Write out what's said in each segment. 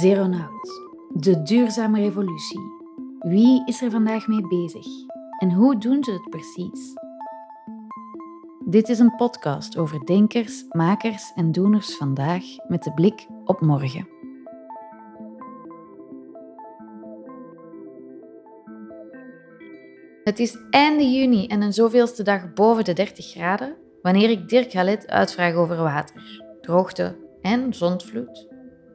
Zeronaut, de duurzame revolutie. Wie is er vandaag mee bezig? En hoe doen ze het precies? Dit is een podcast over denkers, makers en doeners vandaag met de blik op morgen. Het is einde juni en een zoveelste dag boven de 30 graden wanneer ik Dirk Halet uitvraag over water, droogte en zondvloed.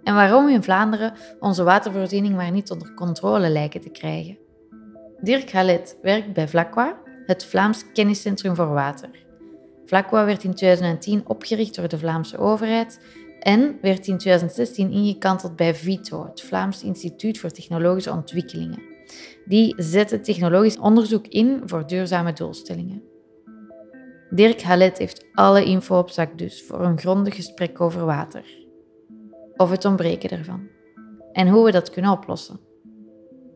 En waarom we in Vlaanderen onze watervoorziening maar niet onder controle lijken te krijgen. Dirk Halet werkt bij Vlaqua, het Vlaams Kenniscentrum voor Water. Vlaqua werd in 2010 opgericht door de Vlaamse overheid en werd in 2016 ingekanteld bij VITO, het Vlaams Instituut voor Technologische Ontwikkelingen. Die zetten technologisch onderzoek in voor duurzame doelstellingen. Dirk Halet heeft alle info op zak dus voor een grondig gesprek over water. Of het ontbreken ervan. En hoe we dat kunnen oplossen.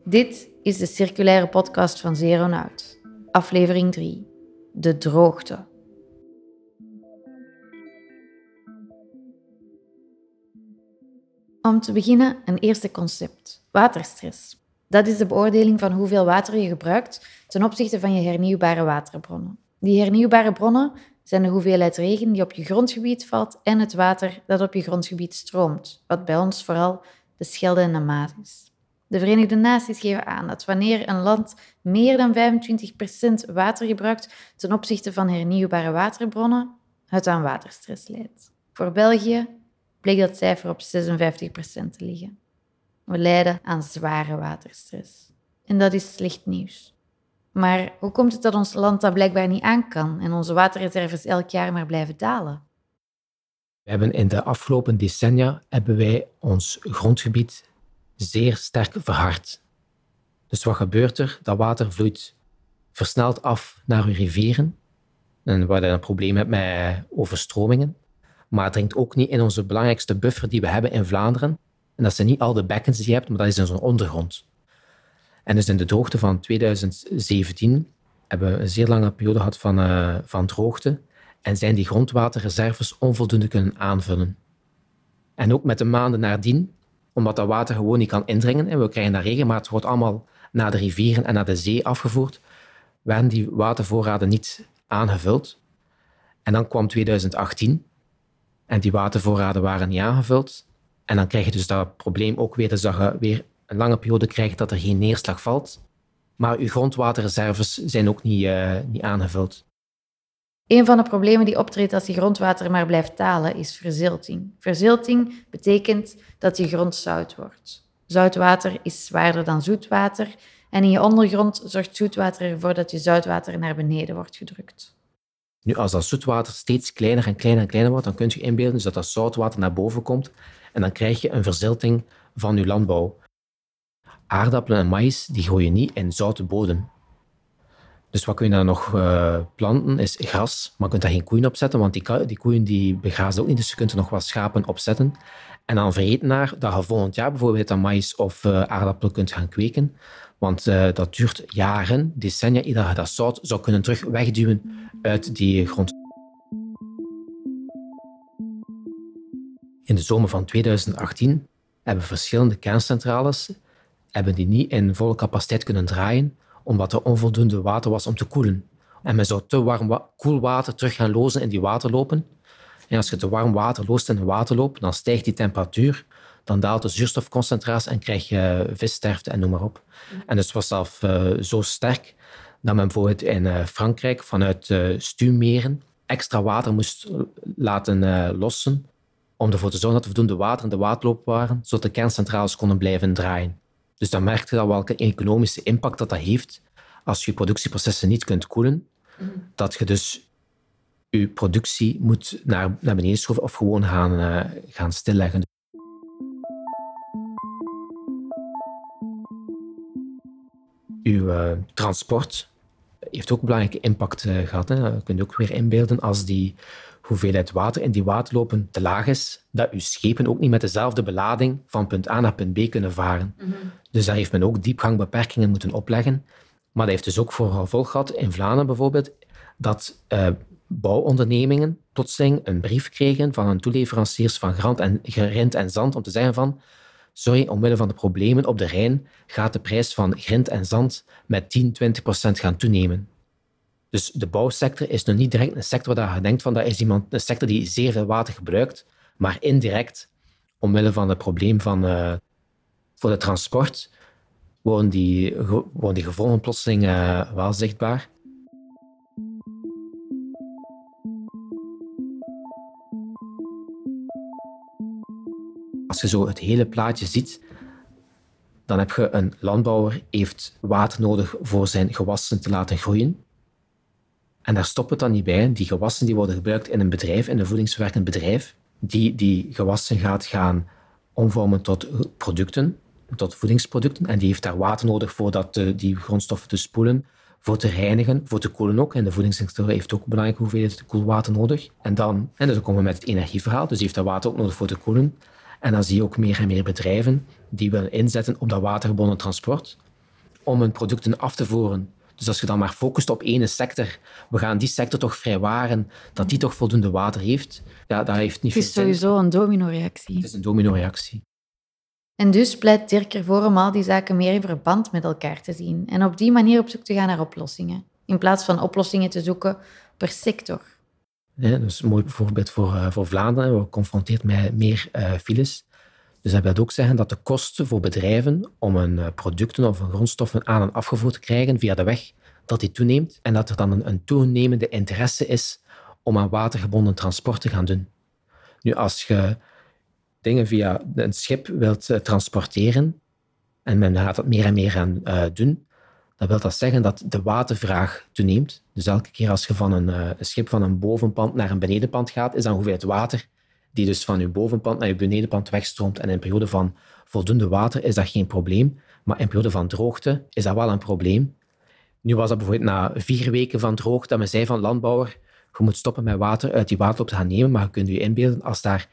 Dit is de circulaire podcast van Zeronaut, aflevering 3. De droogte. Om te beginnen een eerste concept: waterstress. Dat is de beoordeling van hoeveel water je gebruikt ten opzichte van je hernieuwbare waterbronnen. Die hernieuwbare bronnen zijn de hoeveelheid regen die op je grondgebied valt en het water dat op je grondgebied stroomt, wat bij ons vooral de Schelde en de Maas is. De Verenigde Naties geven aan dat wanneer een land meer dan 25% water gebruikt ten opzichte van hernieuwbare waterbronnen, het aan waterstress leidt. Voor België bleek dat cijfer op 56% te liggen. We lijden aan zware waterstress. En dat is slecht nieuws. Maar hoe komt het dat ons land dat blijkbaar niet aan kan en onze waterreserves elk jaar maar blijven dalen? We hebben in de afgelopen decennia hebben wij ons grondgebied zeer sterk verhard. Dus wat gebeurt er? Dat water vloeit versneld af naar uw rivieren. En waar je een probleem hebt met overstromingen. Maar het dringt ook niet in onze belangrijkste buffer die we hebben in Vlaanderen. En dat zijn niet al de bekkens die je hebt, maar dat is in zo'n ondergrond. En dus in de droogte van 2017 hebben we een zeer lange periode gehad van, uh, van droogte en zijn die grondwaterreserves onvoldoende kunnen aanvullen. En ook met de maanden nadien, omdat dat water gewoon niet kan indringen en we krijgen daar regen, maar het wordt allemaal naar de rivieren en naar de zee afgevoerd, werden die watervoorraden niet aangevuld. En dan kwam 2018 en die watervoorraden waren niet aangevuld. En dan krijg je dus dat probleem ook weer, dus dat weer een lange periode krijgt dat er geen neerslag valt. Maar uw grondwaterreserves zijn ook niet, uh, niet aangevuld. Een van de problemen die optreedt als je grondwater maar blijft dalen is verzilting. Verzilting betekent dat je grond zout wordt. Zoutwater is zwaarder dan zoetwater en in je ondergrond zorgt zoetwater ervoor dat je zoutwater naar beneden wordt gedrukt. Nu, als dat zoetwater steeds kleiner en kleiner en kleiner wordt, dan kunt je inbeelden dus dat dat zoutwater naar boven komt en dan krijg je een verzilting van je landbouw aardappelen en maïs, die gooi niet in zoute bodem. Dus wat kun je dan nog uh, planten, is gras. Maar je kunt daar geen koeien op zetten, want die, die koeien die begrazen ook niet. Dus je kunt er nog wat schapen op zetten. En dan vergeet naar dat je volgend jaar bijvoorbeeld aan maïs of uh, aardappelen kunt gaan kweken. Want uh, dat duurt jaren, decennia, eer je dat zout zou kunnen terug wegduwen uit die grond. In de zomer van 2018 hebben verschillende kerncentrales hebben die niet in volle capaciteit kunnen draaien, omdat er onvoldoende water was om te koelen. En men zou te warm koel water terug gaan lozen in die waterlopen. En als je te warm water loost in een waterloop, dan stijgt die temperatuur, dan daalt de zuurstofconcentratie en krijg je vissterfte en noem maar op. En dus was zelf uh, zo sterk dat men bijvoorbeeld in uh, Frankrijk vanuit uh, stuwmeren extra water moest laten lossen om ervoor te zorgen dat er voldoende water in de waterloop waren, zodat de kerncentrales konden blijven draaien. Dus dan merk je dat welke economische impact dat, dat heeft als je productieprocessen niet kunt koelen. Dat je dus je productie moet naar, naar beneden schroeven of gewoon gaan, uh, gaan stilleggen. Uw uh, transport heeft ook een belangrijke impact uh, gehad. Hè. Je ook weer inbeelden als die hoeveelheid water in die waterlopen te laag is, dat uw schepen ook niet met dezelfde belading van punt A naar punt B kunnen varen. Mhm. Dus daar heeft men ook diepgangbeperkingen moeten opleggen. Maar dat heeft dus ook voor gevolg gehad, in Vlaanderen bijvoorbeeld, dat uh, bouwondernemingen plotseling een brief kregen van hun toeleveranciers van grant en, grind en zand om te zeggen van sorry, omwille van de problemen op de Rijn gaat de prijs van grind en zand met 10, 20 procent gaan toenemen. Dus de bouwsector is nog niet direct een sector waar je denkt van dat is iemand, een sector die zeer veel water gebruikt, maar indirect, omwille van het probleem van, uh, voor het transport, worden die, worden die gevolgen plotseling uh, wel zichtbaar. Als je zo het hele plaatje ziet, dan heb je een landbouwer heeft water nodig voor zijn gewassen te laten groeien. En daar stopt het dan niet bij. Die gewassen die worden gebruikt in een bedrijf, in een voedingsverwerkend bedrijf, die die gewassen gaat gaan omvormen tot producten, tot voedingsproducten. En die heeft daar water nodig voor dat, eh, die grondstoffen te spoelen, voor te reinigen, voor te koelen ook. En de voedingssector heeft ook belangrijke hoeveelheden koelwater nodig. En dan, en dus dan komen we met het energieverhaal. Dus die heeft dat water ook nodig voor te koelen. En dan zie je ook meer en meer bedrijven die willen inzetten op dat watergebonden transport om hun producten af te voeren. Dus als je dan maar focust op één sector, we gaan die sector toch vrijwaren, dat die toch voldoende water heeft, ja, dat heeft niet veel Het is sowieso een domino-reactie. Het is een domino-reactie. En dus pleit Dirk ervoor om al die zaken meer in verband met elkaar te zien en op die manier op zoek te gaan naar oplossingen, in plaats van oplossingen te zoeken per sector. Ja, dus een mooi voorbeeld voor, uh, voor Vlaanderen. We geconfronteerd met meer uh, files. Dus dat wil ook zeggen dat de kosten voor bedrijven om hun uh, producten of grondstoffen aan en afgevoerd te krijgen via de weg, dat die toeneemt en dat er dan een, een toenemende interesse is om aan watergebonden transport te gaan doen. Nu, als je dingen via een schip wilt transporteren en men gaat dat meer en meer gaan doen, dan wil dat zeggen dat de watervraag toeneemt. Dus elke keer als je van een, een, schip van een bovenpand naar een benedenpand gaat, is dan hoeveelheid water die dus van je bovenpand naar je benedenpand wegstroomt. En in een periode van voldoende water is dat geen probleem, maar in een periode van droogte is dat wel een probleem. Nu was dat bijvoorbeeld na vier weken van droogte dat men zei van landbouwer, je moet stoppen met water uit die waterloop te gaan nemen, maar je kunt je inbeelden als daar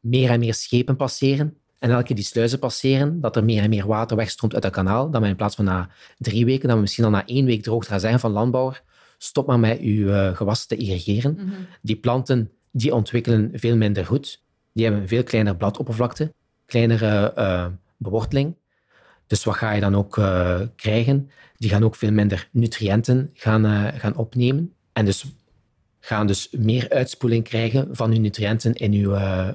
meer en meer schepen passeren, en elke keer die sluizen passeren, dat er meer en meer water wegstroomt uit dat kanaal, dat we in plaats van na drie weken, dat we misschien al na één week droogte gaan zeggen van landbouwer, stop maar met uw uh, gewassen te irrigeren. Mhm. Die planten die ontwikkelen veel minder goed. Die hebben een veel kleiner bladoppervlakte, kleinere uh, beworteling. Dus wat ga je dan ook uh, krijgen? Die gaan ook veel minder nutriënten gaan, gaan opnemen. En dus gaan dus meer uitspoeling krijgen van uw nutriënten in uw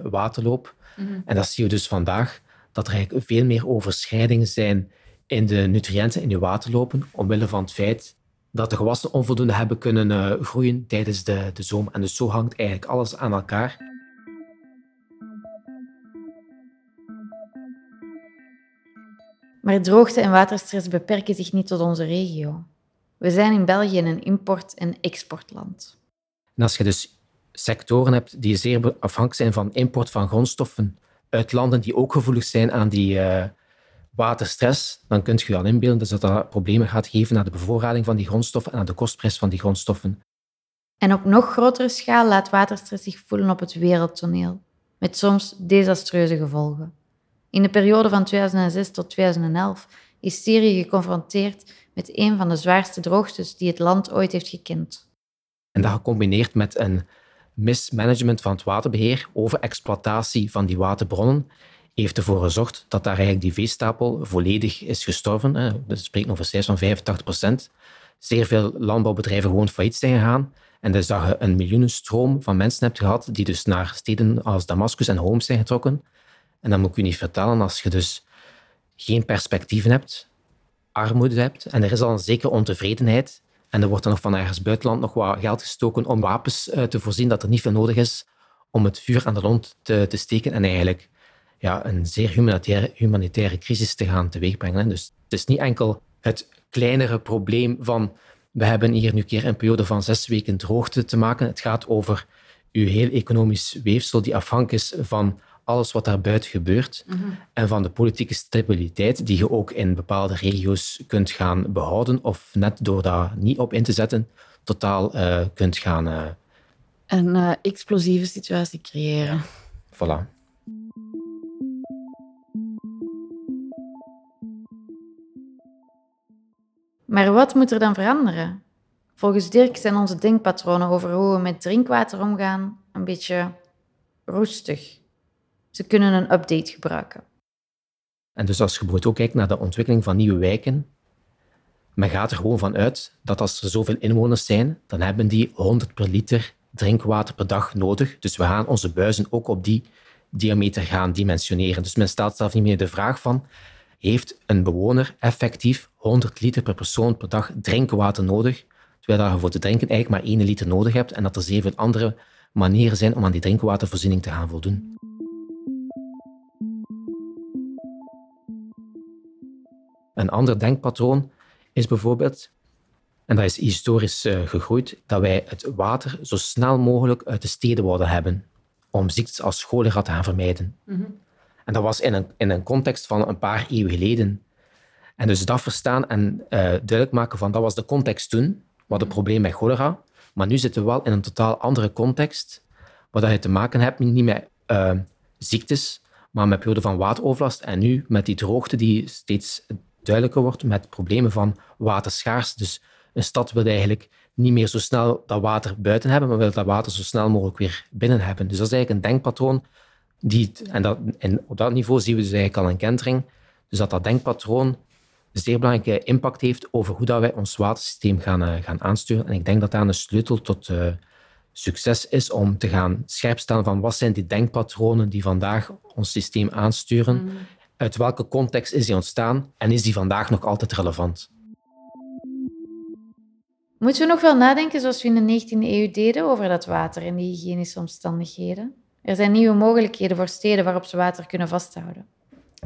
waterloop. Mhm. En dat zie je dus vandaag, dat er eigenlijk veel meer overschrijdingen zijn in de nutriënten in je waterlopen, omwille van het feit dat de gewassen onvoldoende hebben kunnen uh, groeien tijdens de, de zomer. En dus zo hangt eigenlijk alles aan elkaar. Maar droogte en waterstress beperken zich niet tot onze regio. We zijn in België een import- en exportland. En als je dus sectoren hebt die zeer afhankelijk zijn van import van grondstoffen uit landen die ook gevoelig zijn aan die uh, waterstress, dan kunt je je al inbeelden dat dat problemen gaat geven aan de bevoorrading van die grondstoffen en aan de kostprijs van die grondstoffen. En op nog grotere schaal laat waterstress zich voelen op het wereldtoneel, met soms desastreuze gevolgen. In de periode van 2006 tot 2011 is Syrië geconfronteerd met een van de zwaarste droogtes die het land ooit heeft gekend. En dat gecombineerd met een mismanagement van het waterbeheer, overexploitatie van die waterbronnen, heeft ervoor gezorgd dat daar eigenlijk die veestapel volledig is gestorven. We spreken over cijfers van 85 procent. Zeer veel landbouwbedrijven gewoon failliet zijn gegaan. En dus dat je een miljoenenstroom van mensen hebt gehad die dus naar steden als Damascus en Homs zijn getrokken. En dan moet ik u niet vertellen, als je dus geen perspectieven hebt, armoede hebt en er is al een zekere ontevredenheid, en er wordt dan nog van ergens buitenland nog wat geld gestoken om wapens uh, te voorzien, dat er niet veel nodig is om het vuur aan de lont te, te steken en eigenlijk ja, een zeer humanitaire, humanitaire crisis te gaan teweegbrengen. Dus het is niet enkel het kleinere probleem van we hebben hier nu een keer een periode van zes weken droogte te maken. Het gaat over uw heel economisch weefsel die afhankelijk is van alles wat daar buiten gebeurt mhm. en van de politieke stabiliteit die je ook in bepaalde regio's kunt gaan behouden of net door daar niet op in te zetten, totaal uh, kunt gaan... Uh... Een uh, explosieve situatie creëren. Voilà. Maar wat moet er dan veranderen? Volgens Dirk zijn onze denkpatronen over hoe we met drinkwater omgaan een beetje roestig. Ze kunnen een update gebruiken. En dus als je bijvoorbeeld ook kijkt naar de ontwikkeling van nieuwe wijken, men gaat er gewoon van uit dat als er zoveel inwoners zijn, dan hebben die 100 per liter drinkwater per dag nodig. Dus we gaan onze buizen ook op die diameter gaan dimensioneren. Dus men stelt zelf niet meer de vraag van, heeft een bewoner effectief 100 liter per persoon per dag drinkwater nodig, terwijl je voor te drinken eigenlijk maar 1 liter nodig hebt en dat er zeven andere manieren zijn om aan die drinkwatervoorziening te gaan voldoen. Een ander denkpatroon is bijvoorbeeld, en dat is historisch uh, gegroeid, dat wij het water zo snel mogelijk uit de steden wilden hebben om ziektes als cholera te gaan vermijden. Mhm. En dat was in een, in een context van een paar eeuwen geleden. En dus dat verstaan en uh, duidelijk maken van dat was de context toen, wat het probleem met cholera. Maar nu zitten we wel in een totaal andere context, waar je te maken hebt niet met uh, ziektes, maar met periode van wateroverlast. En nu met die droogte die steeds duidelijker wordt, met problemen van waterschaars. Dus een stad wil eigenlijk niet meer zo snel dat water buiten hebben, maar wil dat water zo snel mogelijk weer binnen hebben. Dus dat is eigenlijk een denkpatroon. Die, en, dat, en op dat niveau zien we dus eigenlijk al een kentering. Dus dat dat denkpatroon een zeer belangrijke impact heeft over hoe dat wij ons watersysteem gaan, uh, gaan aansturen. En ik denk dat daar een sleutel tot uh, succes is om te gaan scherpstellen van wat zijn die denkpatronen die vandaag ons systeem aansturen. Mm. Uit welke context is die ontstaan en is die vandaag nog altijd relevant? Moeten we nog wel nadenken zoals we in de 19e eeuw deden over dat water en die hygiënische omstandigheden? Er zijn nieuwe mogelijkheden voor steden waarop ze water kunnen vasthouden.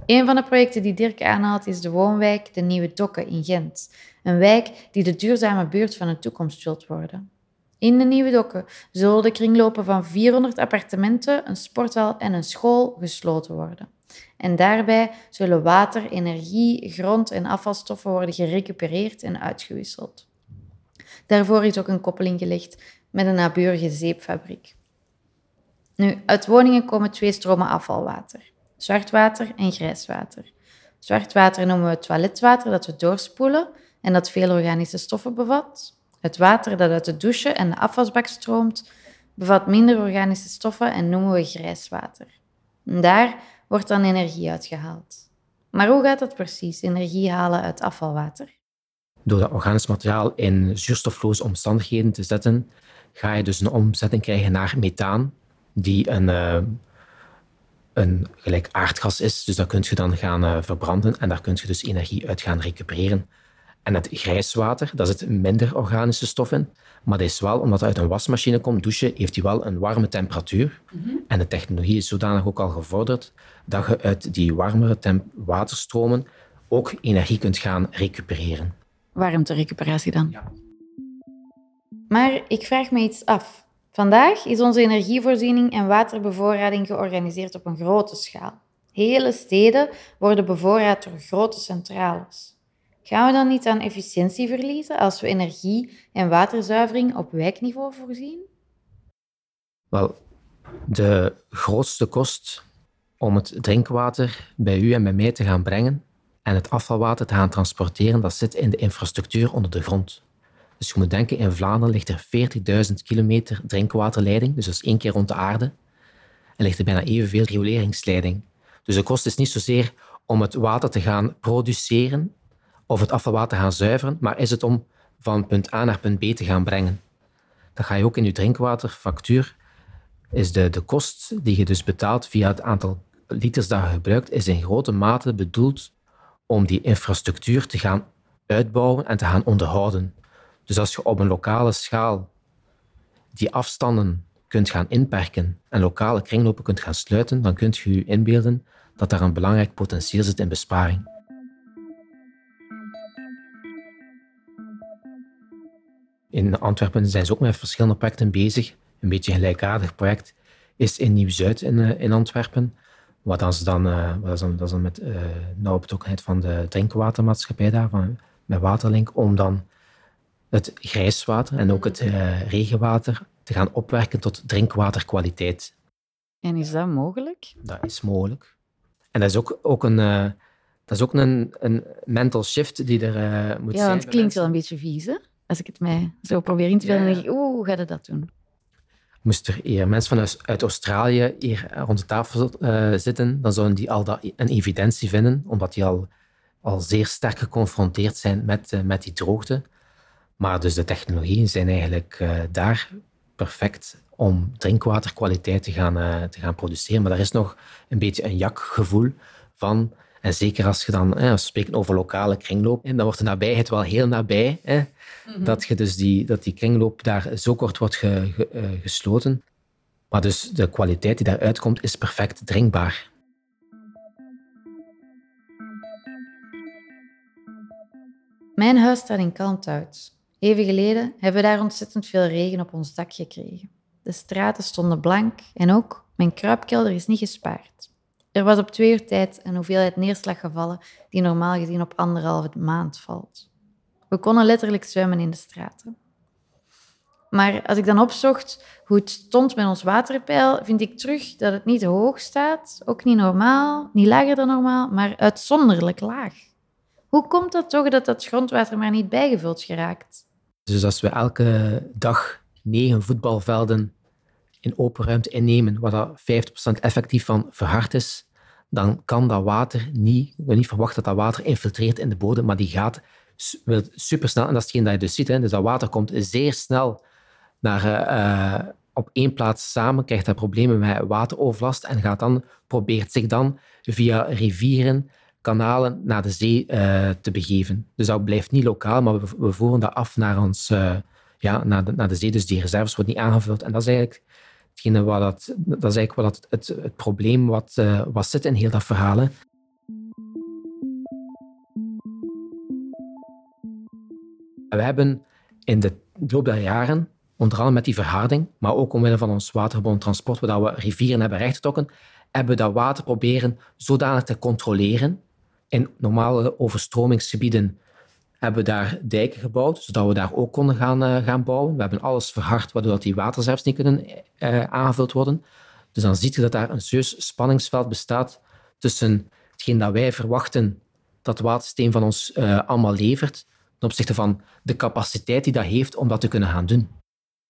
Een van de projecten die Dirk aanhaalt is de woonwijk De Nieuwe Dokken in Gent. Een wijk die de duurzame buurt van de toekomst zult worden. In de Nieuwe Dokken zullen de kringlopen van 400 appartementen, een sporthal en een school gesloten worden. En daarbij zullen water, energie, grond en afvalstoffen worden gerecupereerd en uitgewisseld. Daarvoor is ook een koppeling gelegd met een naburige zeepfabriek. Nu, uit woningen komen twee stromen afvalwater: zwartwater en grijswater. Zwartwater noemen we toiletwater dat we doorspoelen en dat veel organische stoffen bevat. Het water dat uit de douche en de afwasbak stroomt, bevat minder organische stoffen en noemen we grijswater. En daar wordt dan energie uitgehaald. Maar hoe gaat dat precies, energie halen uit afvalwater? Door dat organisch materiaal in zuurstofloze omstandigheden te zetten, ga je dus een omzetting krijgen naar methaan, die een, uh, een gelijk aardgas is. Dus dat kun je dan gaan uh, verbranden en daar kun je dus energie uit gaan recupereren. En het grijswater, daar zit minder organische stof in. Maar dat is wel, omdat het uit een wasmachine komt, douchen, heeft hij wel een warme temperatuur. Mhm. En de technologie is zodanig ook al gevorderd dat je uit die warmere waterstromen ook energie kunt gaan recupereren. Warmterecuperatie dan? Ja. Maar ik vraag me iets af. Vandaag is onze energievoorziening en waterbevoorrading georganiseerd op een grote schaal. Hele steden worden bevoorraad door grote centrales. Gaan we dan niet aan efficiëntie verliezen als we energie- en waterzuivering op wijkniveau voorzien? Wel, de grootste kost om het drinkwater bij u en bij mij te gaan brengen en het afvalwater te gaan transporteren, dat zit in de infrastructuur onder de grond. Dus je moet denken, in Vlaanderen ligt er 40.000 kilometer drinkwaterleiding, dus dat is één keer rond de aarde. En ligt er bijna evenveel rioleringsleiding. Dus de kost is niet zozeer om het water te gaan produceren of het afvalwater gaan zuiveren, maar is het om van punt A naar punt B te gaan brengen. Dat ga je ook in je drinkwaterfactuur. Is de, de kost die je dus betaalt via het aantal liters dat je gebruikt, is in grote mate bedoeld om die infrastructuur te gaan uitbouwen en te gaan onderhouden. Dus als je op een lokale schaal die afstanden kunt gaan inperken en lokale kringlopen kunt gaan sluiten, dan kunt je je inbeelden dat daar een belangrijk potentieel zit in besparing. In Antwerpen zijn ze ook met verschillende projecten bezig. Een beetje een gelijkaardig project is in Nieuw-Zuid in, eh, in Antwerpen. Wat dan, dan, uh, wat dat is dan met uh, nauwe betrokkenheid van de drinkwatermaatschappij daar, van, met Waterlink, om dan het grijswater en ook het regenwater te gaan opwerken tot drinkwaterkwaliteit. En is dat mogelijk? Dat is mogelijk. En dat is ook, ook een, dat is ook een, een mental shift die er moet ja, zijn. Ja, het klinkt wel een beetje vies, hè? Als ik het mij zo probeer in te beelden, dan denk ik, oeh, hoe ga je dat doen? Moest er hier mensen van uit Australië hier rond de tafel uh, zitten, dan zouden die al dat een evidentie vinden, omdat die al, al zeer sterk geconfronteerd zijn met, met die droogte. Maar dus de technologieën zijn eigenlijk uh, daar perfect om drinkwaterkwaliteit te gaan, te gaan produceren. Maar daar is nog een beetje een jakgevoel van en zeker als je dan, als we spreken over lokale kringloop, dan wordt de nabijheid wel heel nabij. Hè, mhm. Dat, je dus die, dat die kringloop daar zo kort wordt ge, eh, gesloten. Maar dus de kwaliteit die daaruit komt, is perfect drinkbaar. Mijn huis staat in Kalmthout. Even geleden hebben we daar ontzettend veel regen op ons dak gekregen. De straten stonden blank en ook mijn kruipkelder is niet gespaard. Er was op twee uur tijd een hoeveelheid neerslag gevallen die normaal gezien op anderhalve maand valt. We konden letterlijk zwemmen in de straten. Maar als ik dan opzocht hoe het stond met ons waterpeil, vind ik terug dat het niet hoog staat, ook niet normaal, niet lager dan normaal, maar uitzonderlijk laag. Hoe komt dat toch dat dat grondwater maar niet bijgevuld geraakt? Dus als we elke dag negen voetbalvelden in open ruimte innemen, waar dat 50% effectief van verhard is, dan kan dat water niet, je niet verwachten dat dat water infiltreert in de bodem, maar die gaat supersnel. En dat is hetgeen dat je dus ziet. Hè. Dus dat water komt zeer snel naar, uh, op één plaats samen, krijgt dat problemen met wateroverlast en gaat dan, probeert zich dan via rivieren, kanalen naar de zee uh, te begeven. Dus dat blijft niet lokaal, maar we, we voeren dat af naar, ons, uh, ja, naar, de, naar de zee. Dus die reserves worden niet aangevuld. En dat is eigenlijk Hetgene wat dat, dat is eigenlijk wat het, het, probleem wat, uh, wat zit in heel dat verhaal. We hebben in de loop der jaren, onder andere met die verharding, maar ook omwille van ons watergebonden transport, waar we rivieren hebben rechtgetrokken, hebben we dat water proberen zodanig te controleren in normale overstromingsgebieden hebben we daar dijken gebouwd, zodat we daar ook konden gaan, uh, gaan bouwen. We hebben alles verhard, waardoor die waterreserves niet kunnen uh, aangevuld worden. Dus dan zie je dat daar een serieus spanningsveld bestaat tussen hetgeen dat wij verwachten dat het watersysteem van ons uh, allemaal levert, ten opzichte van de capaciteit die dat heeft om dat te kunnen gaan doen.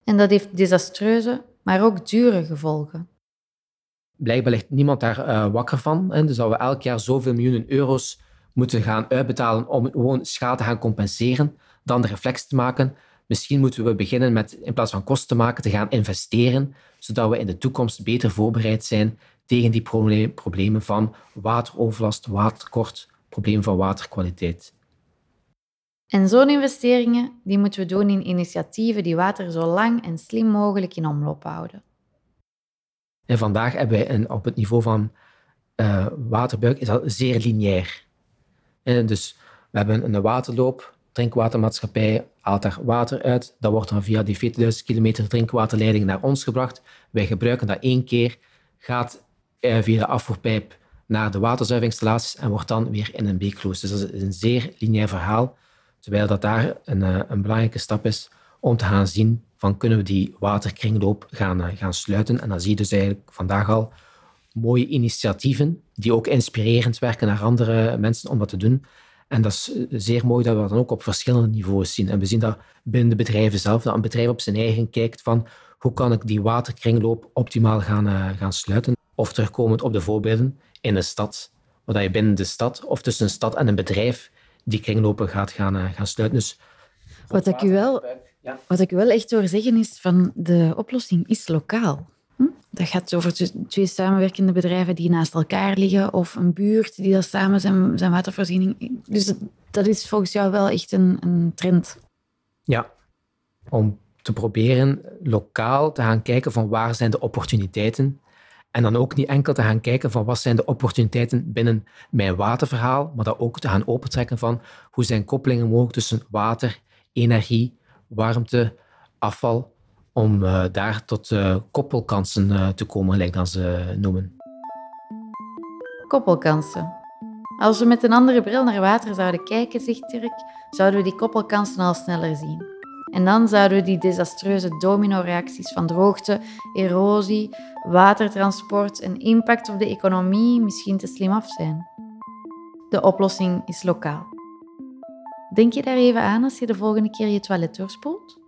En dat heeft desastreuze, maar ook dure gevolgen. Blijkbaar ligt niemand daar wakker van. Hè? Dus dat we elk jaar zoveel miljoenen euro's moeten gaan uitbetalen om gewoon schade te gaan compenseren, dan de reflex te maken. Misschien moeten we beginnen met, in plaats van kosten te maken, te gaan investeren, zodat we in de toekomst beter voorbereid zijn tegen die problemen van wateroverlast, watertekort, problemen van waterkwaliteit. En zo'n investeringen die moeten we doen in initiatieven die water zo lang en slim mogelijk in omloop houden. En vandaag hebben wij een, op het niveau van uh, waterbuik is dat zeer lineair. En dus we hebben een waterloop, drinkwatermaatschappij haalt daar water uit. Dat wordt dan via die 40.000 kilometer drinkwaterleiding naar ons gebracht. Wij gebruiken dat één keer, gaat eh, via de afvoerpijp naar de waterzuiveringsinstallaties en wordt dan weer in een beek geloosd. Dus dat is een zeer lineair verhaal, terwijl dat daar een, eh, een belangrijke stap is om te gaan zien van kunnen we die waterkringloop gaan, eh, gaan sluiten. En dan zie je dus eigenlijk vandaag al mooie initiatieven die ook inspirerend werken naar andere mensen om dat te doen. En dat is zeer mooi dat we dat dan ook op verschillende niveaus zien. En we zien dat binnen de bedrijven zelf, dat een bedrijf op zijn eigen kijkt van hoe kan ik die waterkringloop optimaal gaan, uh, gaan sluiten. Of terugkomend op de voorbeelden in een stad, waar je binnen de stad of tussen een stad en een bedrijf die kringlopen gaat gaan, uh, gaan sluiten. Dus wat ik, u wel, wat ik wel echt hoor zeggen is van de oplossing is lokaal. Dat gaat over twee samenwerkende bedrijven die naast elkaar liggen of een buurt die dat samen zijn, zijn watervoorziening. Dus dat, is volgens jou wel echt een, een trend. Ja, om te proberen lokaal te gaan kijken van waar zijn de opportuniteiten en dan ook niet enkel te gaan kijken van wat zijn de opportuniteiten binnen mijn waterverhaal, maar dat ook te gaan opentrekken van hoe zijn koppelingen mogelijk tussen water, energie, warmte, afval om uh, daar tot uh, koppelkansen uh, te komen, gelijk dat ze noemen. Koppelkansen. Als we met een andere bril naar water zouden kijken, zegt Dirk, zouden we die koppelkansen al sneller zien. En dan zouden we die desastreuze domino-reacties van droogte, erosie, watertransport en impact op de economie misschien te slim af zijn. De oplossing is lokaal. Denk je daar even aan als je de volgende keer je toilet doorspoelt?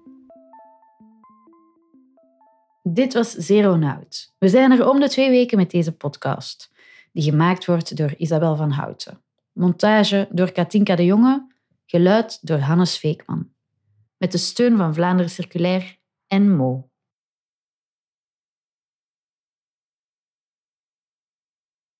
Dit was Zero Nout. We zijn er om de twee weken met deze podcast, die gemaakt wordt door Isabel van Houten. Montage door Katinka de Jonge, geluid door Hannes Veekman. Met de steun van Vlaanderen Circulair en Mo.